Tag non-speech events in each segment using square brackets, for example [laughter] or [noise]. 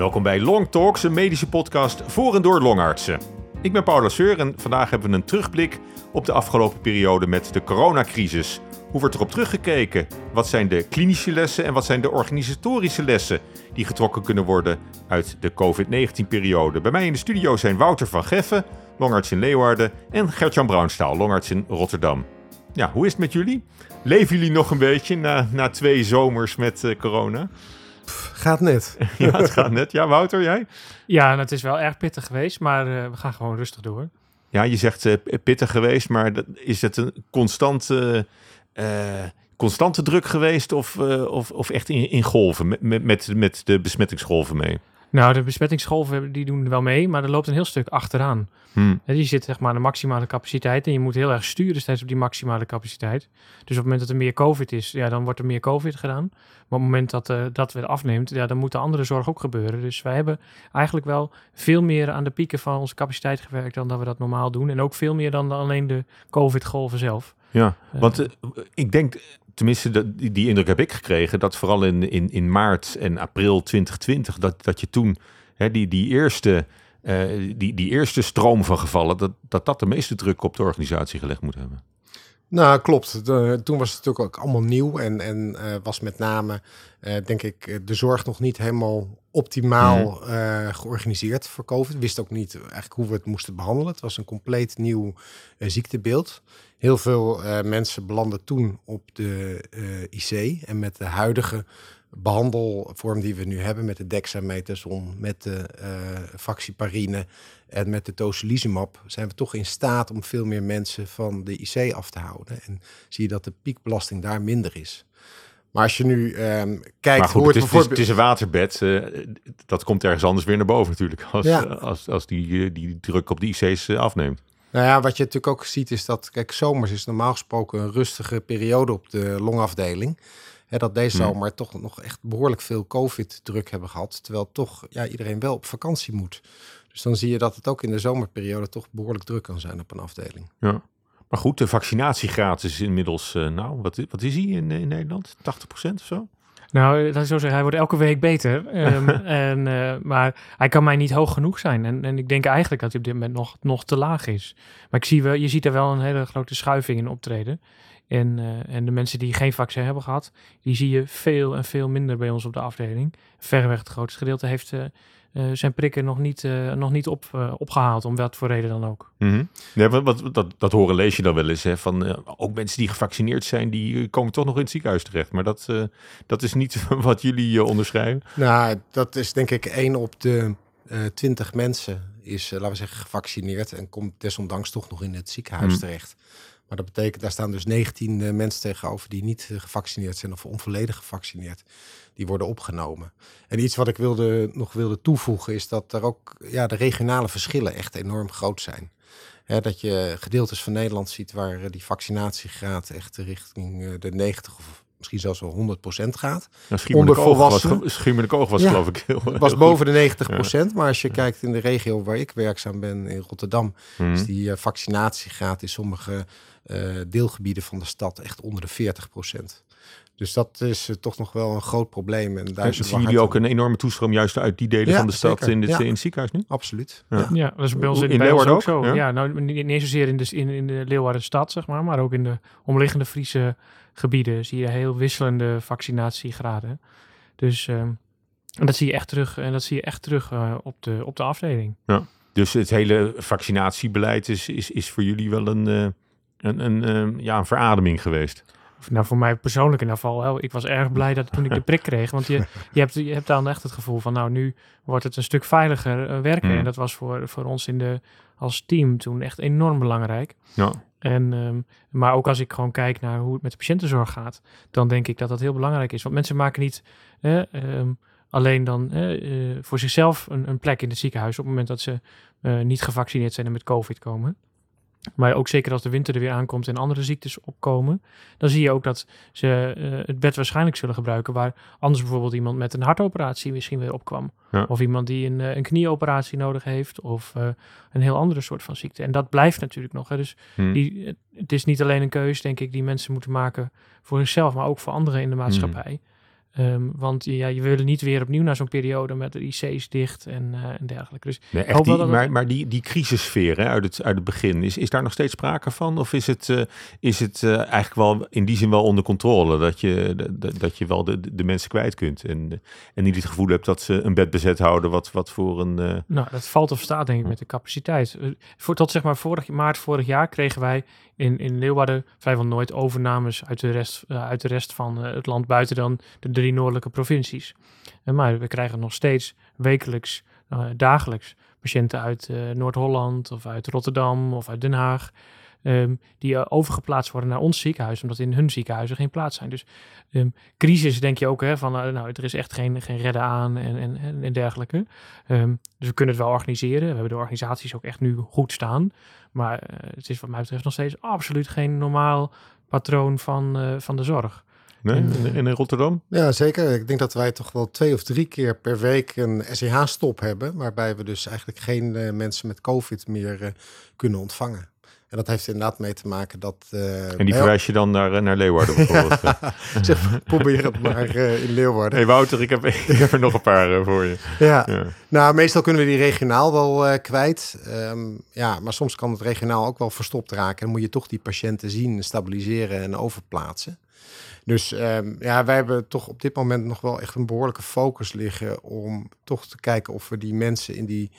Welkom bij Long Talks, een medische podcast voor en door longartsen. Ik ben Paula Seur en vandaag hebben we een terugblik op de afgelopen periode met de coronacrisis. Hoe wordt erop teruggekeken? Wat zijn de klinische lessen en wat zijn de organisatorische lessen die getrokken kunnen worden uit de COVID-19-periode? Bij mij in de studio zijn Wouter van Geffen, longarts in Leeuwarden, en Gertjan Braunstaal, longarts in Rotterdam. Ja, hoe is het met jullie? Leven jullie nog een beetje na, na twee zomers met uh, corona? Gaat net. [laughs] ja, het gaat net. Ja, Wouter, jij? Ja, het is wel erg pittig geweest, maar uh, we gaan gewoon rustig door. Ja, je zegt uh, pittig geweest, maar is het een constante, uh, constante druk geweest of, of, of echt in, in golven, met, met, met de besmettingsgolven mee? Nou, de besmettingsgolven die doen wel mee, maar er loopt een heel stuk achteraan. Hmm. Je zit zeg maar aan de maximale capaciteit en je moet heel erg sturen steeds op die maximale capaciteit. Dus op het moment dat er meer COVID is, ja, dan wordt er meer COVID gedaan. Maar op het moment dat uh, dat weer afneemt, ja, dan moet de andere zorg ook gebeuren. Dus wij hebben eigenlijk wel veel meer aan de pieken van onze capaciteit gewerkt dan dat we dat normaal doen. En ook veel meer dan alleen de COVID-golven zelf. Ja, want uh, ik denk tenminste, die, die, indruk heb ik gekregen, dat vooral in, in, in maart en april 2020, dat, dat je toen hè, die, die, eerste, uh, die, die eerste stroom van gevallen, dat, dat dat de meeste druk op de organisatie gelegd moet hebben. Nou, klopt. De, toen was het natuurlijk ook allemaal nieuw en, en uh, was met name, uh, denk ik, de zorg nog niet helemaal optimaal mm. uh, georganiseerd voor COVID. Wist ook niet eigenlijk hoe we het moesten behandelen. Het was een compleet nieuw ziektebeeld. Heel veel mensen belanden toen op de IC en met de huidige behandelvorm die we nu hebben met de dexamethason, met de uh, vaccinaparine en met de tocilizumab zijn we toch in staat om veel meer mensen van de IC af te houden. En zie je dat de piekbelasting daar minder is. Maar als je nu um, kijkt goed, hoe het, is, bijvoorbeeld... het is een waterbed. Uh, dat komt ergens anders weer naar boven natuurlijk. Als, ja. als, als die, die druk op de IC's afneemt. Nou ja, wat je natuurlijk ook ziet is dat, kijk, zomers is normaal gesproken een rustige periode op de longafdeling hè, dat deze hmm. zomer toch nog echt behoorlijk veel COVID-druk hebben gehad. Terwijl toch ja, iedereen wel op vakantie moet. Dus dan zie je dat het ook in de zomerperiode toch behoorlijk druk kan zijn op een afdeling. Ja. Maar goed, de vaccinatiegraad is inmiddels, uh, nou, wat, wat is hij in, in Nederland? 80% of zo? Nou, dat is zo zeggen, hij wordt elke week beter. Um, [laughs] en, uh, maar hij kan mij niet hoog genoeg zijn. En, en ik denk eigenlijk dat hij op dit moment nog, nog te laag is. Maar ik zie wel, je ziet er wel een hele grote schuiving in optreden. En, uh, en de mensen die geen vaccin hebben gehad, die zie je veel en veel minder bij ons op de afdeling. Verreweg het grootste gedeelte heeft uh, uh, zijn prikken nog niet, nog niet op, opgehaald, om wat voor reden dan ook. Mm -hmm. ja, wat, wat, dat, dat horen lees je dan wel eens, hè, van ook mensen die gevaccineerd zijn, die komen toch nog in het ziekenhuis terecht. Maar dat, dat is niet [laughs] wat jullie onderschrijven. Nou, dat is denk ik één op de twintig mensen is, laten we zeggen, gevaccineerd en komt desondanks toch nog in het ziekenhuis mm. terecht. Maar dat betekent, daar staan dus 19 uh, mensen tegenover die niet uh, gevaccineerd zijn of onvolledig gevaccineerd. Die worden opgenomen. En iets wat ik wilde, nog wilde toevoegen is dat er ook ja, de regionale verschillen echt enorm groot zijn. Dat je gedeeltes van Nederland ziet waar uh, die vaccinatiegraad echt richting de 90 of misschien zelfs wel 100% gaat. Nou, Onder volwassenen. Was, Schiermonnikoog was ja, geloof ik heel, was boven de 90%. Ja. Maar als je kijkt in de regio waar ik werkzaam ben, in Rotterdam, mm. is die uh, vaccinatiegraad in sommige uh, deelgebieden van de stad echt onder de 40 procent. Dus dat is uh, toch nog wel een groot probleem. En daar zien jullie ook een enorme toestroom juist uit die delen ja, van de stad in, dit, ja. in het ziekenhuis nu? Absoluut. Ja, ja dat is bij ons in, in bij ons ook zo. Ja, nou niet, niet zozeer in de, in, in de Leeuwarden stad, zeg maar, maar ook in de omliggende Friese gebieden zie je heel wisselende vaccinatiegraden. Dus uh, en dat zie je echt terug en dat zie je echt terug uh, op, de, op de afdeling. Ja. Dus het hele vaccinatiebeleid is, is, is voor jullie wel een uh, een, een, ehm, ja, een verademing geweest? Nou, voor mij persoonlijk in ieder geval. Ik was erg blij dat toen ik de prik kreeg. Want je, [laughs] je, hebt, je hebt dan echt het gevoel van, nou, nu wordt het een stuk veiliger uh, werken. Hmm. En dat was voor, voor ons in de, als team toen echt enorm belangrijk. Ja. En, um, maar ook als ik gewoon kijk naar hoe het met de patiëntenzorg gaat, dan denk ik dat dat heel belangrijk is. Want mensen maken niet um, alleen dan uh, voor zichzelf een, een, plek in het ziekenhuis op het moment dat ze niet gevaccineerd zijn en met COVID komen. Maar ook zeker als de winter er weer aankomt en andere ziektes opkomen, dan zie je ook dat ze uh, het bed waarschijnlijk zullen gebruiken. Waar anders bijvoorbeeld iemand met een hartoperatie misschien weer opkwam. Ja. Of iemand die een, uh, een knieoperatie nodig heeft. Of uh, een heel andere soort van ziekte. En dat blijft natuurlijk nog. Hè. Dus hmm. die, het is niet alleen een keuze, denk ik, die mensen moeten maken voor zichzelf, maar ook voor anderen in de maatschappij. Ehm, want ja, je wil niet weer opnieuw naar zo'n periode met de IC's dicht en, uh, en dergelijke. Dus nee, echt die, maar, maar die, die crisissfeer hè, uit, het, uit het begin, is, is daar nog steeds sprake van? Of is het, uh, is het uh, eigenlijk wel in die zin wel onder controle? Dat je, dat je wel de, de mensen kwijt kunt en, en niet het gevoel hebt dat ze een bed bezet houden wat, wat voor een... Nou, dat valt of staat denk ik met de capaciteit. voor, tot zeg maar vorig, maart vorig jaar kregen wij in, in Leeuwarden vrijwel nooit overnames uit de rest, uit de rest van het land buiten dan de drie noordelijke provincies. Maar we krijgen nog steeds wekelijks, uh, dagelijks patiënten uit uh, Noord-Holland of uit Rotterdam of uit Den Haag. Um, die uh, overgeplaatst worden naar ons ziekenhuis, omdat in hun ziekenhuizen geen plaats zijn. Dus um, crisis denk je ook hè, van, nou, er is echt geen, geen redden aan en, en, en dergelijke. Um, dus we kunnen het wel organiseren. We hebben de organisaties ook echt nu goed staan. Maar het is wat mij betreft nog steeds absoluut geen normaal patroon van, van de zorg. Nee, in, in, Rotterdam? Ja, zeker. Ik denk dat wij toch wel twee of drie keer per week een SEH-stop hebben. Waarbij we dus eigenlijk geen uh, mensen met COVID meer uh, kunnen ontvangen. En dat heeft inderdaad mee te maken dat... Uh, en die verwijs je dan naar, naar Leeuwarden bijvoorbeeld? [laughs] zeg, probeer het maar in Leeuwarden. hey Wouter, ik heb, [laughs] ik heb er nog een paar voor je. Ja. ja. nou meestal kunnen we die regionaal wel kwijt. Um, ja, maar soms kan het regionaal ook wel verstopt raken. En dan moet je toch die patiënten zien, stabiliseren en overplaatsen. Dus um, ja, wij hebben toch op dit moment nog wel echt een behoorlijke focus liggen om toch te kijken of we die mensen in die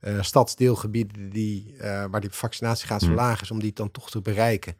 uh, stadsdeelgebieden die, uh, waar die vaccinatiegraad zo Hmm. laag is, om die dan toch te bereiken.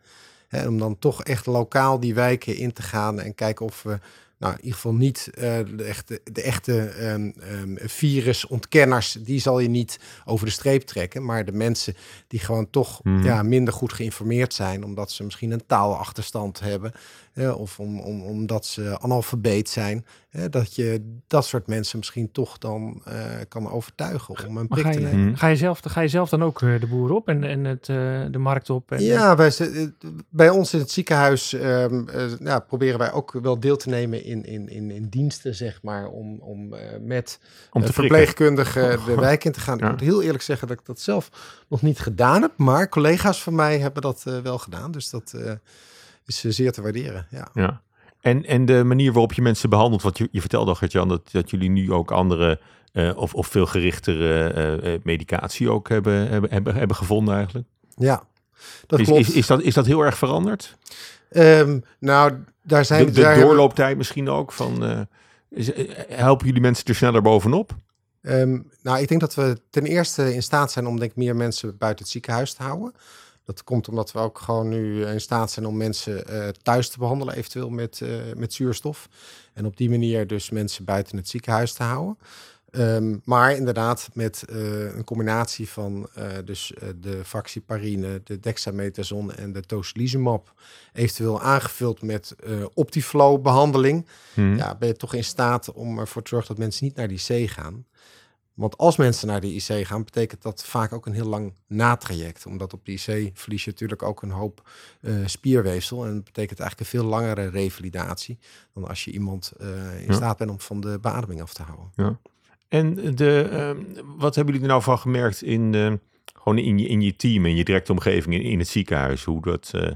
Hè, om dan toch echt lokaal die wijken in te gaan en kijken of we nou, in ieder geval niet uh, de echte, de echte um, um, virusontkenners, die zal je niet over de streep trekken. Maar de mensen die gewoon toch Mhm. ja, minder goed geïnformeerd zijn, omdat ze misschien een taalachterstand hebben. hè, of om, om, omdat ze analfabeet zijn. hè, dat je dat soort mensen misschien toch dan uh, kan overtuigen om een prik ga te je, nemen. Ga, je zelf, ga je zelf dan ook eh, de boer op en, en het, eh, de markt op? En, Ja, wij, eh, bij ons in het ziekenhuis ehm, eh, ja, proberen wij ook wel deel te nemen in, in, in, in diensten, zeg maar, om, om eh, met Om eh, te prikken. verpleegkundigen de wijk in te gaan. Ja. Ik moet heel eerlijk zeggen dat ik dat zelf nog niet gedaan heb, maar collega's van mij hebben dat eh, wel gedaan. Dus dat eh, is eh, zeer te waarderen. Ja. Ja. En, en de manier waarop je mensen behandelt, want je, je vertelde al, Gert-Jan, dat, dat jullie nu ook andere eh, of, of veel gerichtere eh, eh, medicatie ook hebben, hebben, hebben, hebben gevonden eigenlijk. ja, dat Is, klopt. is, is, dat, is dat heel erg veranderd? Ehm, nou, daar zijn De, de daar hebben- doorlooptijd misschien ook van, eh, is, eh, helpen jullie mensen er sneller bovenop? Ehm, nou, ik denk dat we ten eerste in staat zijn om denk ik, meer mensen buiten het ziekenhuis te houden. Dat komt omdat we ook gewoon nu in staat zijn om mensen eh, thuis te behandelen, eventueel met, eh, met zuurstof. En op die manier dus mensen buiten het ziekenhuis te houden. Ehm, maar inderdaad met eh, een combinatie van eh, dus, eh, de vaccinaparine, de dexamethason en de tocilizumab, eventueel aangevuld met eh Optiflow behandeling Hm. ja, ben je toch in staat om ervoor te zorgen dat mensen niet naar de IC gaan. Want als mensen naar de IC gaan, betekent dat vaak ook een heel lang natraject. Omdat op de IC verlies je natuurlijk ook een hoop spierweefsel. En dat betekent eigenlijk een veel langere revalidatie dan als je iemand in Ja. staat bent om van de beademing af te houden. En de, ehm, wat hebben jullie er nou van gemerkt in, eh, gewoon in, je, in je team, in je directe omgeving, in, in het ziekenhuis? Hoe dat, eh,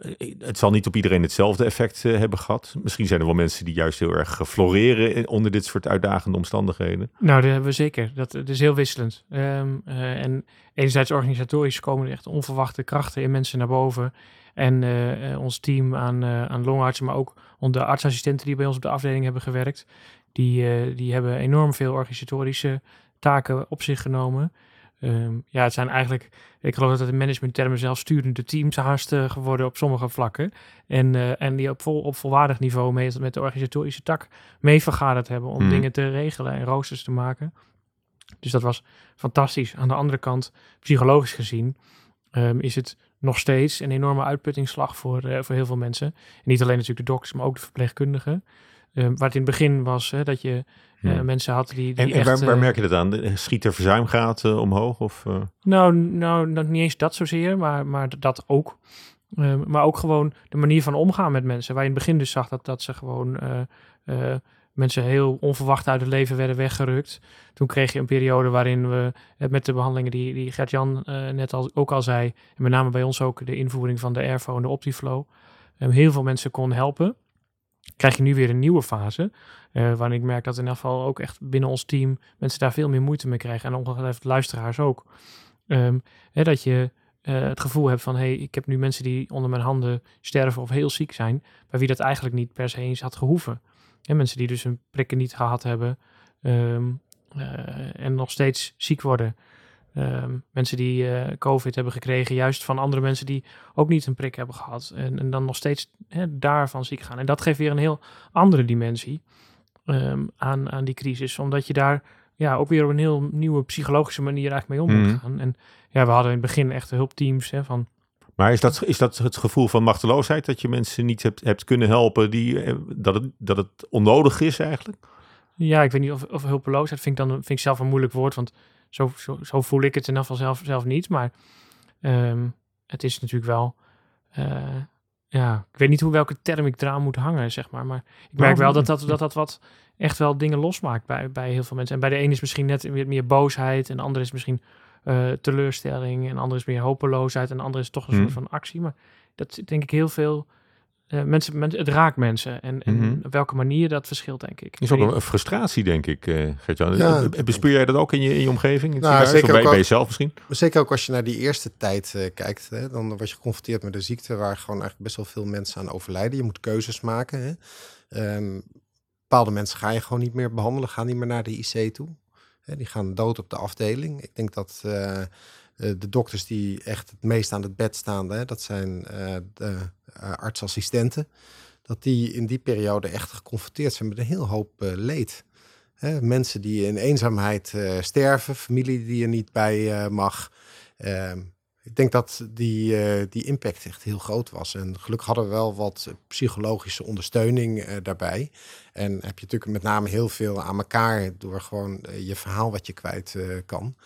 eh, het zal niet op iedereen hetzelfde effect eh, hebben gehad. Misschien zijn er wel mensen die juist heel erg floreren onder dit soort uitdagende omstandigheden. Nou, dat hebben we zeker. Dat, is heel wisselend. Ehm, eh, en enerzijds organisatorisch komen er echt onverwachte krachten in mensen naar boven. En ons team aan, aan longartsen, maar ook de artsassistenten die bij ons op de afdeling hebben gewerkt. Die, eh, die hebben enorm veel organisatorische taken op zich genomen. Ehm, ja, het zijn eigenlijk, ik geloof dat het in managementtermen zelfs sturende teams haast eh, geworden op sommige vlakken. En, eh, en die op, vol, op volwaardig niveau mee, met de organisatorische tak mee vergaderd hebben om Mhm. dingen te regelen en roosters te maken. Dus dat was fantastisch. Aan de andere kant, psychologisch gezien, ehm, is het nog steeds een enorme uitputtingsslag voor, voor heel veel mensen. En niet alleen natuurlijk de dokters, maar ook de verpleegkundigen. Ehm, waar het in het begin was hè, dat je eh, Ja. mensen had die, die En, en echt... waar, waar eh, merk je dat aan? Schiet de verzuimgraad eh, omhoog? Of, eh? nou, nou, niet eens dat zozeer, maar, maar dat ook. Ehm, maar ook gewoon de manier van omgaan met mensen. Waar je in het begin dus zag dat, dat ze gewoon eh, eh, mensen heel onverwacht uit het leven werden weggerukt. Toen kreeg je een periode waarin we eh, met de behandelingen die, die Gert-Jan eh, net al, ook al zei, en met name bij ons ook de invoering van de Airfo en de Optiflow, eh, heel veel mensen kon helpen. Krijg je nu weer een nieuwe fase. Uh, waarin ik merk dat in ieder geval ook echt binnen ons team mensen daar veel meer moeite mee krijgen. En ongetwijfeld luisteraars ook. Um, hè, dat je uh, het gevoel hebt van, hé, hey, ik heb nu mensen die onder mijn handen sterven of heel ziek zijn, bij wie dat eigenlijk niet per se eens had gehoeven. En mensen die dus hun prikken niet gehad hebben um, uh, en nog steeds ziek worden. Um, mensen die uh, COVID hebben gekregen, juist van andere mensen die ook niet een prik hebben gehad. En, en dan nog steeds hè, daarvan ziek gaan. En dat geeft weer een heel andere dimensie um, aan, aan die crisis. Omdat je daar ja, ook weer op een heel nieuwe psychologische manier eigenlijk mee om moet mm. gaan. En ja, we hadden in het begin echt hulpteams hè, van... Maar is dat, is dat het gevoel van machteloosheid dat je mensen niet hebt, hebt kunnen helpen, die, eh, dat, het, dat het onnodig is eigenlijk? Ja, ik weet niet of, of hulpeloosheid vind ik dan vind ik zelf een moeilijk woord, want zo, zo, zo voel ik het in ieder geval zelf, zelf niet. Maar um, het is natuurlijk wel, uh, ja, ik weet niet hoe welke term ik eraan moet hangen, zeg maar. Maar ik merk wel dat dat, dat, dat wat echt wel dingen losmaakt bij, bij heel veel mensen. En bij de een is misschien net weer meer boosheid, en de ander is misschien uh, teleurstelling, en de ander is meer hopeloosheid, en de ander is toch een soort van actie. Maar dat denk ik heel veel uh, mensen, mensen, het raakt mensen. En, en mm-hmm. op welke manier dat verschilt, denk ik. Is ook een, frustratie, denk ik, uh, Gert-Jan. Ja, Bespeur jij dat ook in je, in je omgeving? nou, zeker bij, ook bij jezelf misschien? Zeker ook als je naar die eerste tijd uh, kijkt. Hè, dan word je geconfronteerd met een ziekte waar gewoon eigenlijk best wel veel mensen aan overlijden. Je moet keuzes maken. Hè. Um, bepaalde mensen ga je gewoon niet meer behandelen, gaan niet meer naar de IC toe. Hè, die gaan dood op de afdeling. Ik denk dat uh, de dokters die echt het meest aan het bed staan, hè, dat zijn uh, de uh, artsassistenten, dat die in die periode echt geconfronteerd zijn met een heel hoop leed. Hè, mensen die in eenzaamheid sterven, familie die er niet bij mag. Ehm, ik denk dat die, die impact echt heel groot was. En gelukkig hadden we wel wat psychologische ondersteuning daarbij. En heb je natuurlijk met name heel veel aan elkaar door gewoon je verhaal wat je kwijt kan.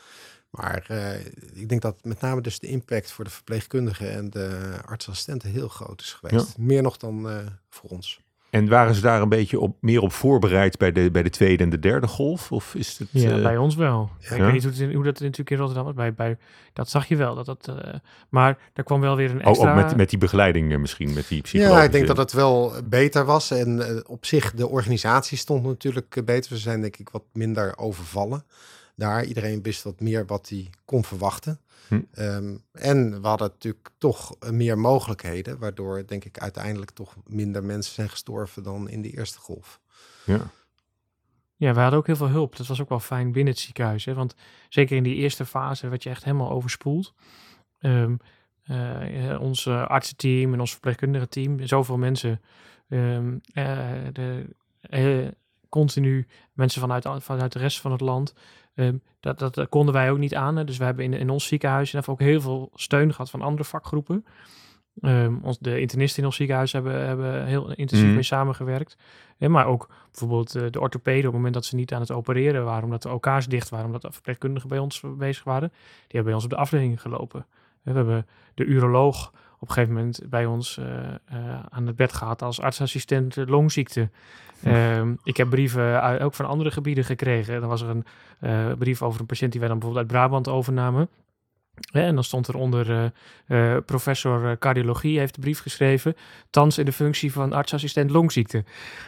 Maar uh, ik denk dat met name dus de impact voor de verpleegkundigen en de artsassistenten heel groot is geweest. Ja. Meer nog dan uh, voor ons. En waren ze daar een beetje op, meer op voorbereid bij de, bij de tweede en de derde golf? Of is het, ja, uh... bij ons wel. Ja, ik weet niet hoe, het, hoe dat natuurlijk in Rotterdam was. Bij, bij, dat zag je wel. Dat dat, maar daar kwam wel weer een extra... Oh, ook met, met die begeleiding misschien, met die psychologische... Ja, ik denk dat het wel beter was. En op zich, de organisatie stond natuurlijk beter. We zijn denk ik wat minder overvallen daar. Iedereen wist wat meer wat hij kon verwachten. Hm. Um, en we hadden natuurlijk toch meer mogelijkheden, waardoor denk ik uiteindelijk toch minder mensen zijn gestorven dan in de eerste golf. Ja. Ja, we hadden ook heel veel hulp. Dat was ook wel fijn binnen het ziekenhuis. Hè? Want zeker in die eerste fase werd je echt helemaal overspoeld. Um, uh, ons artsenteam en ons verpleegkundige team, zoveel mensen. Um, uh, de, uh, continu mensen vanuit, vanuit de rest van het land. Um, dat, dat, konden wij ook niet aan. Hè. Dus we hebben in, in ons ziekenhuis en ook heel veel steun gehad van andere vakgroepen. Um, ons, de internisten in ons ziekenhuis hebben, hebben heel intensief mm. mee samengewerkt. Maar ook bijvoorbeeld uh, de orthopeden, op het moment dat ze niet aan het opereren waren, omdat de OK's dicht waren, omdat de verpleegkundigen bij ons bezig waren, die hebben bij ons op de afdeling gelopen. We hebben de uroloog op een gegeven moment bij ons uh, uh, aan het bed gehad als artsassistent longziekte. Uh, ik heb brieven uit, ook van andere gebieden gekregen. Dan was er een uh, brief over een patiënt die wij dan bijvoorbeeld uit Brabant overnamen. en dan stond er onder professor cardiologie heeft de brief geschreven. Thans in de functie van artsassistent longziekte.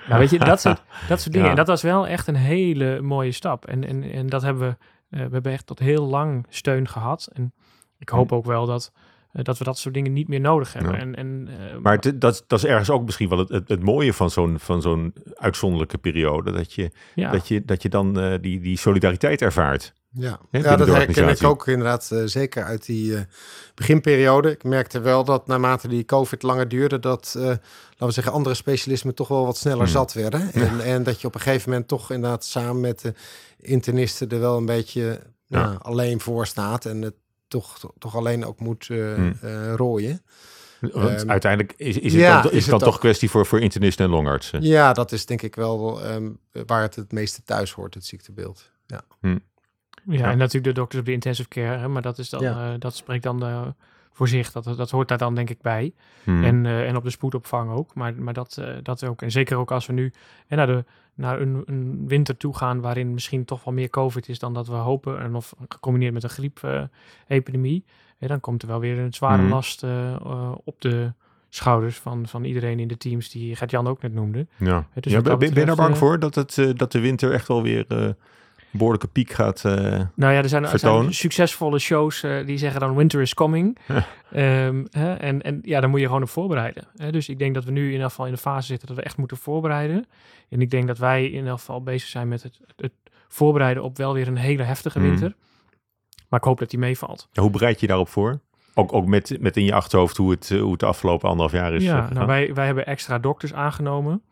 Nou, weet je, [laughs] dat soort, dat soort dingen. Ja. En dat was wel echt een hele mooie stap. En, en, en dat hebben we, we hebben echt tot heel lang steun gehad. En ik hoop ook wel dat uh, dat we dat soort dingen niet meer nodig hebben. Ja. En, en, uh, maar het, dat, dat is ergens ook misschien wel het, het, het mooie van zo'n, van zo'n uitzonderlijke periode. Dat je, ja. dat je, dat je dan uh, die, die solidariteit ervaert. Ja, ja dat herken ik ook inderdaad zeker uit die beginperiode. Ik merkte wel dat naarmate die COVID langer duurde, dat, laten we zeggen, andere specialismen toch wel wat sneller hmm. zat werden. En, en dat je op een gegeven moment toch inderdaad samen met de internisten er wel een beetje nou, alleen voor staat. En het toch, toch alleen ook moet uh, hmm. uh, rooien. Want um, uiteindelijk is, is het ja, dan, is is het dan toch kwestie voor, voor internisten en longartsen? Ja, dat is denk ik wel um, waar het het meeste thuis hoort, het ziektebeeld. Ja, hmm. ja, ja, en natuurlijk de dokters op de intensive care, hè, maar dat, is dan, ja. uh, dat spreekt dan uh, voor zich. Dat, dat hoort daar dan denk ik bij. Hmm. En, uh, en op de spoedopvang ook. Maar, maar dat, dat ook. En zeker ook als we nu en naar de naar een, een, winter toe gaan waarin misschien toch wel meer COVID is dan dat we hopen. En of gecombineerd met een griepepidemie. Uh, dan komt er wel weer een zware mm. last uh, uh, op de schouders van, van iedereen in de teams die Gert-Jan ook net noemde. Ja. Dus ja ben, ben je daar bang eh, voor dat, het, eh, dat de winter echt wel weer eh, behoorlijke piek gaat? eh, Nou ja, er zijn, er zijn succesvolle shows eh, die zeggen dan winter is coming. [laughs] Ja. Ehm, hè, en, en ja, daar moet je gewoon op voorbereiden. Hè? Dus ik denk dat we nu in ieder geval in de fase zitten dat we echt moeten voorbereiden. En ik denk dat wij in ieder geval bezig zijn met het, het voorbereiden op wel weer een hele heftige Mhm. winter. Maar ik hoop dat die meevalt. ja, hoe bereid je daarop voor? Ook, ook met, met in je achterhoofd hoe het, eh, hoe het de afgelopen anderhalf jaar is. ja, nou, wij, wij hebben extra dokters aangenomen.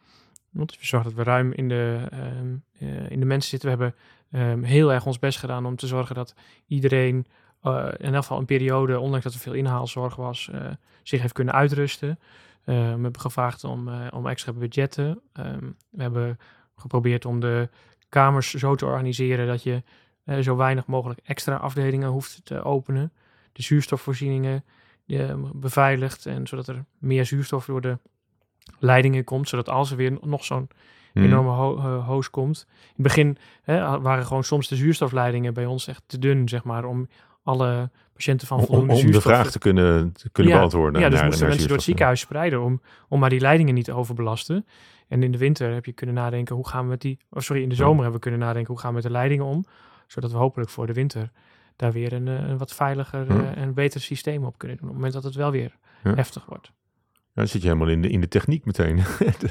Want we zorgen dat we ruim in de, ehm, eh, in de mensen zitten. We hebben ehm, heel erg ons best gedaan om te zorgen dat iedereen eh, in elk geval een periode, ondanks dat er veel inhaalzorg was, eh, zich heeft kunnen uitrusten. Eh, we hebben gevraagd om, eh, om extra budgetten. Ehm, we hebben geprobeerd om de kamers zo te organiseren dat je zo weinig mogelijk extra afdelingen hoeft te openen. De zuurstofvoorzieningen beveiligd en zodat er meer zuurstof door de leidingen komt, zodat als er weer nog zo'n Hmm. enorme ho eh, hoos komt. In het begin hè, waren gewoon soms de zuurstofleidingen bij ons echt te dun, zeg maar, om alle patiënten van Om, om, voldoende om de zuurstof vraag te kunnen, te kunnen Ja, beantwoorden. ja, dus naar- moesten naar mensen door het ziekenhuis spreiden om, om maar die leidingen niet te overbelasten. En in de winter heb je kunnen nadenken, hoe gaan we met die... Oh, sorry, in de Ja. zomer hebben we kunnen nadenken, hoe gaan we met de leidingen om? Zodat we hopelijk voor de winter daar weer een, eh, een wat veiliger Ja. eh, en beter systeem op kunnen doen. Op het moment dat het wel weer heftig wordt. Ja, dan zit je helemaal in de, in de techniek meteen. [laughs]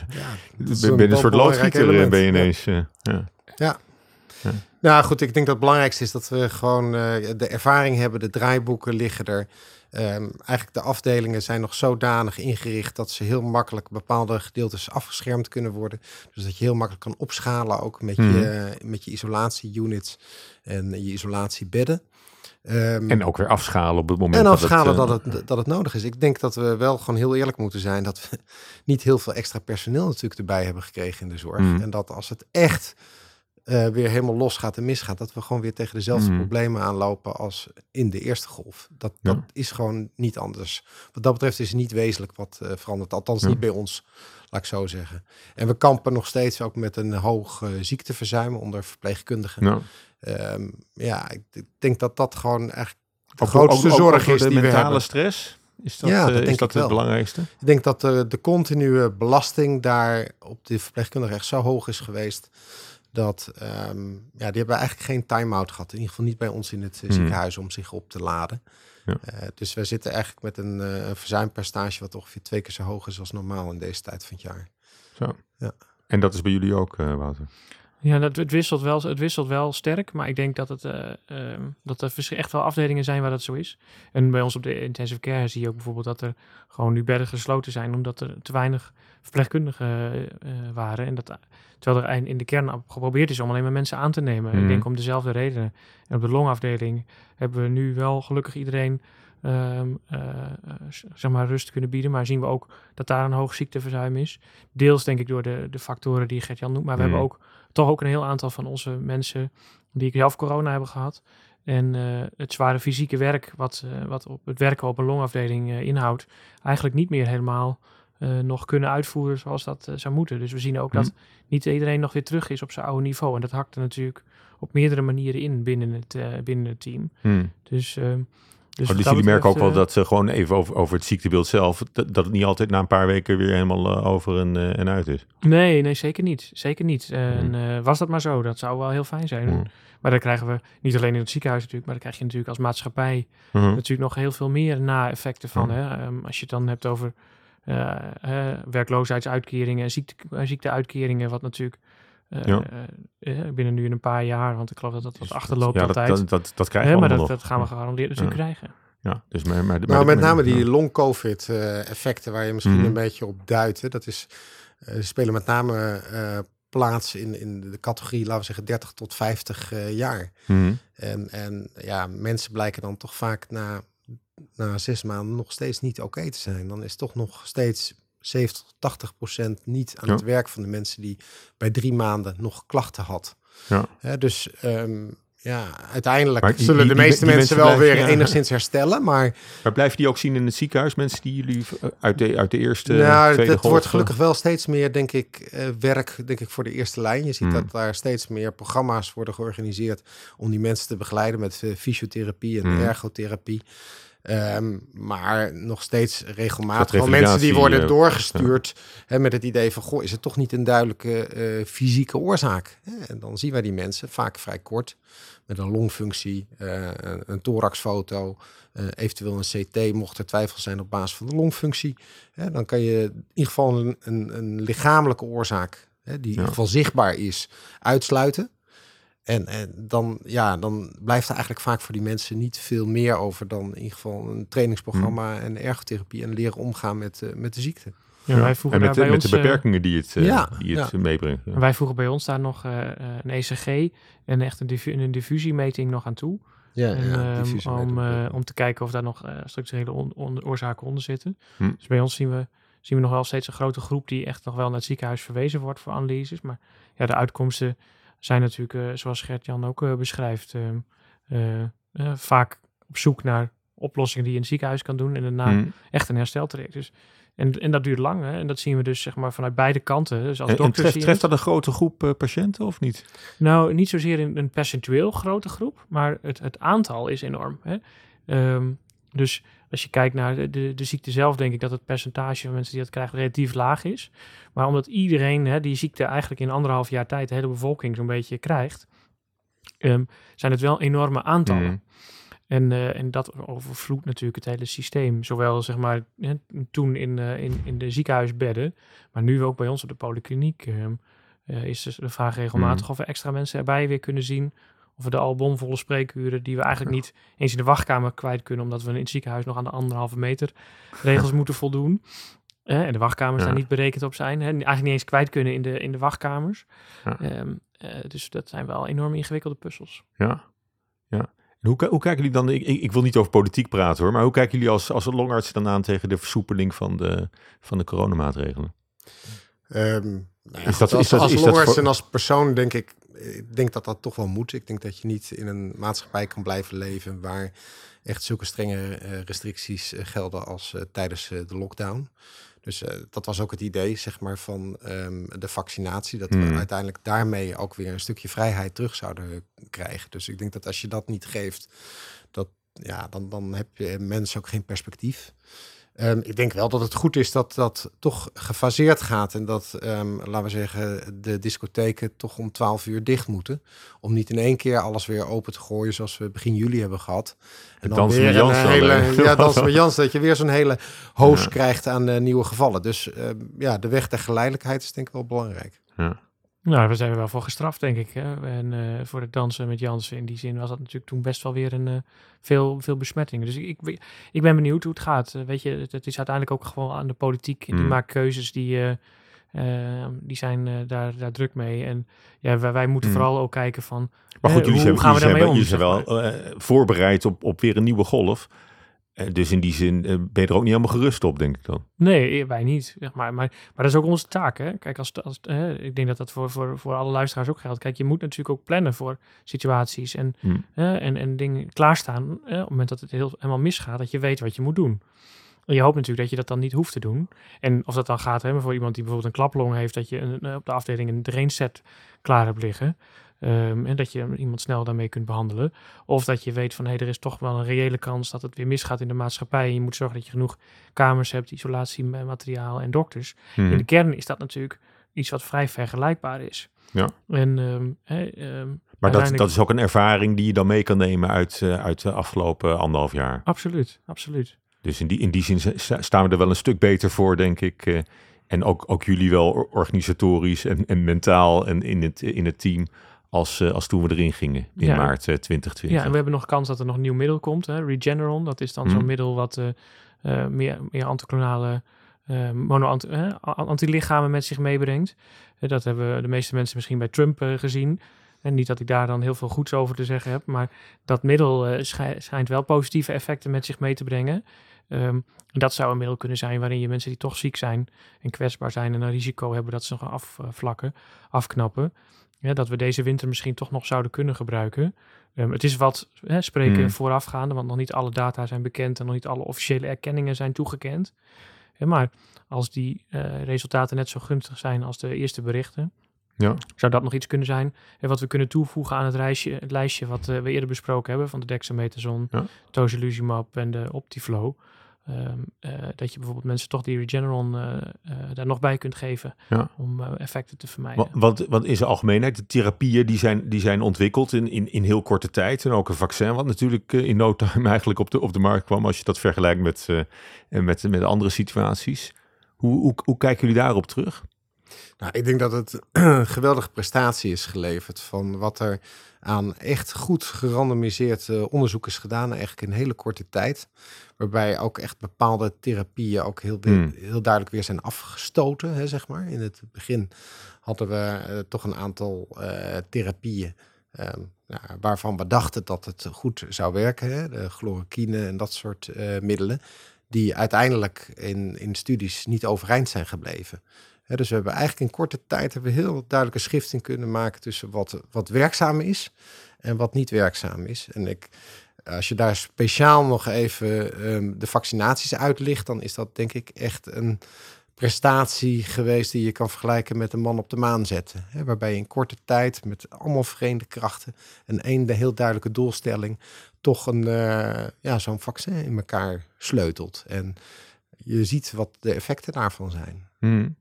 Ja, ben, ben een soort loodgieter eh, ben je ineens. eh, ja. Nou goed, ik denk dat het belangrijkste is dat we gewoon eh, de ervaring hebben, de draaiboeken liggen er. Ehm, eigenlijk de afdelingen zijn nog zodanig ingericht dat ze heel makkelijk bepaalde gedeeltes afgeschermd kunnen worden. Dus dat je heel makkelijk kan opschalen ook met, Mhm. je, met je isolatieunits en je isolatiebedden. Ehm, En ook weer afschalen op het moment en dat afschalen het, eh, dat, het, dat het nodig is. Ik denk dat we wel gewoon heel eerlijk moeten zijn dat we [laughs] niet heel veel extra personeel natuurlijk erbij hebben gekregen in de zorg. Mm. En dat als het echt eh, weer helemaal los gaat en misgaat, dat we gewoon weer tegen dezelfde Mm. problemen aanlopen als in de eerste golf. Dat, Ja. dat is gewoon niet anders. Wat dat betreft is het niet wezenlijk wat eh, verandert. Althans Ja. niet bij ons, laat ik zo zeggen. En we kampen nog steeds ook met een hoog eh, ziekteverzuim onder verpleegkundigen. nou, Ehm, ja, ik, ik denk dat dat gewoon echt de ook- grootste ook- ook- zorg is de die we hebben. stress. Is dat, Ja, dat denk is dat ik wel. het belangrijkste? Ik denk dat de continue belasting daar op de verpleegkundige echt zo hoog is geweest. Dat ehm, ja, die hebben eigenlijk geen time-out gehad. In ieder geval niet bij ons in het Hmm. ziekenhuis om zich op te laden. Ja. Eh, dus we zitten eigenlijk met een, een verzuimpercentage wat ongeveer twee keer zo hoog is als normaal in deze tijd van het jaar. En dat is bij jullie ook, eh, Wouter? Ja, dat, het, wisselt wel, het wisselt wel sterk, maar ik denk dat, het, ehm, dat er echt wel afdelingen zijn waar dat zo is. En bij ons op de intensive care zie je ook bijvoorbeeld dat er gewoon nu bedden gesloten zijn, omdat er te weinig verpleegkundigen eh, eh, waren. En dat, terwijl er in de kern geprobeerd is om alleen maar mensen aan te nemen. Mhm. Ik denk om dezelfde redenen. En op de longafdeling hebben we nu wel gelukkig iedereen ehm, eh, zeg maar rust kunnen bieden. Maar zien we ook dat daar een hoog ziekteverzuim is. Deels denk ik door de, de factoren die Gert-Jan noemt. Maar we hebben ook toch ook een heel aantal van onze mensen die zelf corona hebben gehad. En eh, het zware fysieke werk, wat, eh, wat op het werken op een longafdeling inhoudt, eigenlijk niet meer helemaal nog kunnen uitvoeren zoals dat zou moeten. Dus we zien ook dat Mhm. niet iedereen nog weer terug is op zijn oude niveau. En dat hakt er natuurlijk op meerdere manieren in binnen het, binnen het team. Hmm. Dus, ehm, dus, Oh, dus jullie merken ook wel dat ze gewoon even over, over het ziektebeeld zelf, dat, dat het niet altijd na een paar weken weer helemaal eh, over en, eh, en uit is. Nee, nee, zeker niet. Zeker niet. En Mhm. eh, was dat maar zo, dat zou wel heel fijn zijn. Hmm. Maar dan krijgen we niet alleen in het ziekenhuis natuurlijk, maar dan krijg je natuurlijk als maatschappij Mhm. natuurlijk nog heel veel meer na-effecten van. Hè? Ehm, als je het dan hebt over werkloosheidsuitkeringen, ziekte, eh, ziekteuitkeringen, wat natuurlijk eh, Ja. eh, eh, binnen nu in een paar jaar, want ik geloof dat dat wat achterloopt ja, dat, altijd. dat, dat, dat krijgen we maar allemaal dat, nog. dat gaan we gegarandeerd natuurlijk Ja. krijgen. Ja, dus maar, maar, Nou, met name die ja. long-covid-effecten waar je misschien Mhm. een beetje op duidt. hè, Dat is, eh, ze spelen met name eh, plaats in, in de categorie, laten we zeggen, 30 tot 50 eh, jaar. Mhm. En, en ja, mensen blijken dan toch vaak na, na zes maanden nog steeds niet oké te zijn. Dan is toch nog steeds 70 tot 80 procent niet aan Ja. het werk van de mensen die bij drie maanden nog klachten had. Ja. Dus ehm, ja, uiteindelijk Maar zullen die- de meeste die mensen, mensen wel blijven- weer ja. enigszins herstellen, maar Maar blijven die ook zien in het ziekenhuis, mensen die jullie eh, uit de, uit de eerste, nou, tweede het golf... wordt eh, gelukkig wel steeds meer, denk ik, eh, werk denk ik, voor de eerste lijn. Je ziet Hmm. dat daar steeds meer programma's worden georganiseerd om die mensen te begeleiden met fysiotherapie en Hmm. ergotherapie. Ehm, maar nog steeds regelmatig revalidatie, mensen die worden eh, doorgestuurd hè, met het idee van, goh, is het toch niet een duidelijke eh, fysieke oorzaak? En dan zien wij die mensen vaak vrij kort met een longfunctie, eh, een, thoraxfoto, eventueel een CT, mocht er twijfel zijn op basis van de longfunctie. Hè, dan kan je in ieder geval een, een, een lichamelijke oorzaak, hè, die in ieder geval zichtbaar is, uitsluiten. En, en dan, ja, dan blijft er eigenlijk vaak voor die mensen niet veel meer over dan in ieder geval een trainingsprogramma en ergotherapie en leren omgaan met, uh, met de ziekte. Ja, wij voegen en met, bij met ons, de eh, beperkingen die het, uh, ja, die het ja. meebrengt. Ja. wij voegen bij ons daar nog uh, een ECG en echt een, diffu een diffusiemeting nog aan toe. Ja, en, ja, um, om, uh, om te kijken of daar nog uh, structurele on on oorzaken onder zitten. Hm. Dus bij ons zien we, zien we nog wel steeds een grote groep die echt nog wel naar het ziekenhuis verwezen wordt voor analyses. Maar ja, de uitkomsten zijn natuurlijk, uh, zoals Gert-Jan ook beschrijft, ehm, vaak op zoek naar oplossingen die je in het ziekenhuis kan doen en daarna Hm. echt een hersteltraject. Dus en, en dat duurt lang. Hè? En dat zien we dus zeg maar vanuit beide kanten. Dus als en, dokter en treft, treft dat een grote groep uh, patiënten of niet? Nou, niet zozeer in een percentueel grote groep, maar het, het aantal is enorm. Hè? Um, dus als je kijkt naar de, de, de, ziekte zelf, denk ik dat het percentage van mensen die dat krijgen relatief laag is. Maar omdat iedereen hè, die ziekte eigenlijk in anderhalf jaar tijd de hele bevolking zo'n beetje krijgt, um, zijn het wel enorme aantallen. Mm. En, uh, en dat overvloedt natuurlijk het hele systeem. Zowel zeg maar hè, toen in, uh, in, in de ziekenhuisbedden, maar nu ook bij ons op de polykliniek. Uh, is dus de vraag regelmatig mm. of we extra mensen erbij weer kunnen zien. Of we de al bomvolle spreekuren die we eigenlijk niet eens in de wachtkamer kwijt kunnen, omdat we in het ziekenhuis nog aan de anderhalve meter regels moeten voldoen. en de wachtkamers ja. daar niet berekend op zijn. Hè, eigenlijk niet eens kwijt kunnen in de, in de wachtkamers. Ja. Um, dus dat zijn wel enorm ingewikkelde puzzels. Ja, ja. Hoe, hoe, kijken jullie dan, ik, ik, wil niet over politiek praten hoor, maar hoe kijken jullie als, als longarts dan aan tegen de versoepeling van de, van de coronamaatregelen? Um, nou ja, is dat, als, is dat, als is longarts dat voor... en als persoon denk ik, ik denk dat dat toch wel moet. Ik denk dat je niet in een maatschappij kan blijven leven waar echt zulke strenge uh, restricties uh, gelden als uh, tijdens de lockdown. Dus dat was ook het idee, zeg maar, van um, de vaccinatie. Dat Hmm. we uiteindelijk daarmee ook weer een stukje vrijheid terug zouden krijgen. Dus ik denk dat als je dat niet geeft, dat, ja, dan, dan heb je mensen ook geen perspectief. Um, ik denk wel dat het goed is dat dat toch gefaseerd gaat. En dat, um, laten we zeggen, de discotheken toch om 12 uur dicht moeten. Om niet in één keer alles weer open te gooien zoals we begin juli hebben gehad. En dan weer Jans een dan, hele, ja, dansen met [laughs] Jans. Dat je weer zo'n hele hoos Ja. krijgt aan uh, nieuwe gevallen. Dus uh, ja, de weg der geleidelijkheid is denk ik wel belangrijk. Ja. Nou, we zijn er wel voor gestraft, denk ik. Hè? En uh, voor het dansen met Jansen in die zin was dat natuurlijk toen best wel weer een uh, veel, veel besmettingen. Dus ik, ik, ik ben benieuwd hoe het gaat. Uh, weet je, het, het, is uiteindelijk ook gewoon aan de politiek. Mm. Die maakt keuzes die, die zijn daar, daar druk mee. En ja, wij, wij moeten Mm. vooral ook kijken van. Maar goed, eh, jullie hoe zijn, gaan we jullie daarmee zijn, om? jullie zijn wel voorbereid op, op weer een nieuwe golf. Uh, dus in die zin uh, ben je er ook niet helemaal gerust op, denk ik dan. Nee, wij niet. Zeg maar. Maar, maar dat is ook onze taak. Hè? Kijk, als, als, ik denk dat dat voor, voor, voor alle luisteraars ook geldt. Kijk, je moet natuurlijk ook plannen voor situaties en, Hmm. en, en dingen klaarstaan. op het moment dat het heel, helemaal misgaat, dat je weet wat je moet doen. En je hoopt natuurlijk dat je dat dan niet hoeft te doen. En of dat dan gaat hè, voor iemand die bijvoorbeeld een klaplong heeft, dat je een, op de afdeling een drain set klaar hebt liggen. Um, en dat je iemand snel daarmee kunt behandelen. Of dat je weet van hé, hey, er is toch wel een reële kans dat het weer misgaat in de maatschappij. En je moet zorgen dat je genoeg kamers hebt, isolatiemateriaal en dokters. Hmm. In de kern is dat natuurlijk iets wat vrij vergelijkbaar is. Ja. En, um, hey, um, maar dat, dat is ook een ervaring die je dan mee kan nemen uit, uh, uit de afgelopen anderhalf jaar. Absoluut, absoluut. Dus in die, in die zin staan we er wel een stuk beter voor, denk ik. Uh, en ook, ook jullie wel organisatorisch en, en mentaal en in het, in het team als, uh, als toen we erin gingen in Ja. maart uh, 2020. Ja, en we hebben nog kans dat er nog een nieuw middel komt. Hè? Regeneron, dat is dan Hmm. zo'n middel wat uh, meer, meer anticlonale uh, mono uh, antilichamen met zich meebrengt. Uh, dat hebben de meeste mensen misschien bij Trump uh, gezien. En niet dat ik daar dan heel veel goeds over te zeggen heb, maar dat middel schij schijnt wel positieve effecten met zich mee te brengen. Um, en dat zou een middel kunnen zijn waarin je mensen die toch ziek zijn en kwetsbaar zijn en een risico hebben dat ze gaan afvlakken, afknappen. Ja, dat we deze winter misschien toch nog zouden kunnen gebruiken. Um, het is wat hè, spreken Hmm. voorafgaande, want nog niet alle data zijn bekend en nog niet alle officiële erkenningen zijn toegekend. Ja, maar als die uh, resultaten net zo gunstig zijn als de eerste berichten, Ja. Zou dat nog iets kunnen zijn? En wat we kunnen toevoegen aan het, reisje, het lijstje wat eh, we eerder besproken hebben van de dexamethason, Ja. tocilizumab en de Optiflow. Ehm, eh, dat je bijvoorbeeld mensen toch die Regeneron eh, eh, daar nog bij kunt geven Ja. om effecten te vermijden. Wa- Want, want in zijn algemeenheid, de therapieën die zijn, die zijn ontwikkeld in, in, in heel korte tijd. En ook een vaccin wat natuurlijk in no time [laughs] eigenlijk op de, op de markt kwam. Als je dat vergelijkt met, met, met andere situaties. Hoe, hoe, hoe kijken jullie daarop terug? Nou, ik denk dat het een [clears throat] geweldige prestatie is geleverd van wat er aan echt goed gerandomiseerd eh, onderzoek is gedaan, eigenlijk in hele korte tijd. Waarbij ook echt bepaalde therapieën ook heel, Hmm. heel duidelijk weer zijn afgestoten, hè, zeg maar. In het begin hadden we eh, toch een aantal eh, therapieën ehm, nou, waarvan we dachten dat het goed zou werken. Hè? De chloroquine en dat soort middelen. Die uiteindelijk in, in studies niet overeind zijn gebleven. Dus we hebben eigenlijk in korte tijd hebben we heel duidelijke schifting kunnen maken tussen wat, wat werkzaam is en wat niet werkzaam is. En ik, als je daar speciaal nog even ehm, de vaccinaties uitlicht, dan is dat denk ik echt een prestatie geweest die je kan vergelijken met een man op de maan zetten. Hè, waarbij je in korte tijd met allemaal verenigde krachten en één heel duidelijke doelstelling toch een, eh, ja, zo'n vaccin in elkaar sleutelt. En je ziet wat de effecten daarvan zijn. Hmm.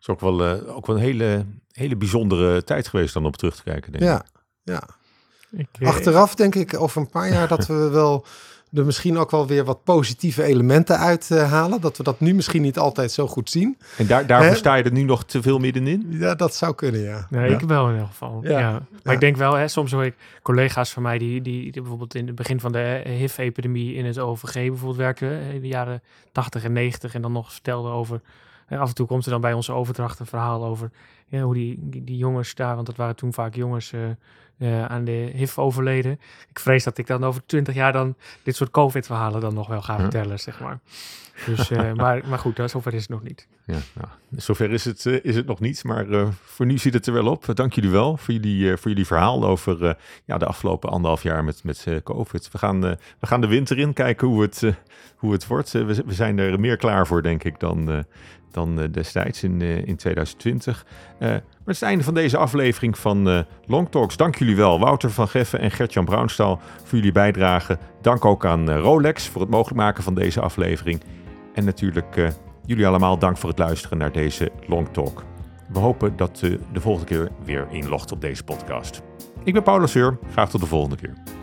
Is ook wel, eh, ook wel een hele, hele bijzondere tijd geweest dan op terug te kijken. Denk ik. Ja, ja. Ik, eh, Achteraf denk ik over een paar jaar dat we [laughs] wel er misschien ook wel weer wat positieve elementen uithalen. dat we dat nu misschien niet altijd zo goed zien. En daar, daarvoor Hè? sta je er nu nog te veel middenin? Ja, dat zou kunnen, ja. Nee, Ja. ik wel in ieder geval. Ja. Ja. Maar Ja. ik denk wel, hè, soms hoor ik collega's van mij die, die, die bijvoorbeeld in het begin van de HIV-epidemie in het OVG bijvoorbeeld werkten, hè, in de jaren 80 en 90, en dan nog vertelden over. Hè, af en toe komt er dan bij onze overdracht een verhaal over ja, hoe die, die, die jongens daar, want dat waren toen vaak jongens eh, eh, aan de HIV overleden. Ik vrees dat ik dan over twintig jaar dan dit soort COVID-verhalen dan nog wel ga vertellen, zeg maar. Dus, eh, [laughs] maar, maar goed, zover is het nog niet. Ja, nou, zover is het, is het nog niet, maar voor nu ziet het er wel op. Dank jullie wel voor jullie, voor jullie verhaal over ja, de afgelopen anderhalf jaar met, met COVID. We gaan, we gaan de winter in, kijken hoe het, hoe het wordt. We, we zijn er meer klaar voor, denk ik, dan, dan eh, destijds in, eh, in 2020. Eh, maar het is het einde van deze aflevering van Long Talks. Dank jullie wel, Wouter van Geffen en Gertjan Brounstal, voor jullie bijdrage. Dank ook aan Rolex voor het mogelijk maken van deze aflevering. En natuurlijk jullie allemaal dank voor het luisteren naar deze Long Talk. We hopen dat u de volgende keer weer inlogt op deze podcast. Ik ben Paulus Seur. Graag tot de volgende keer.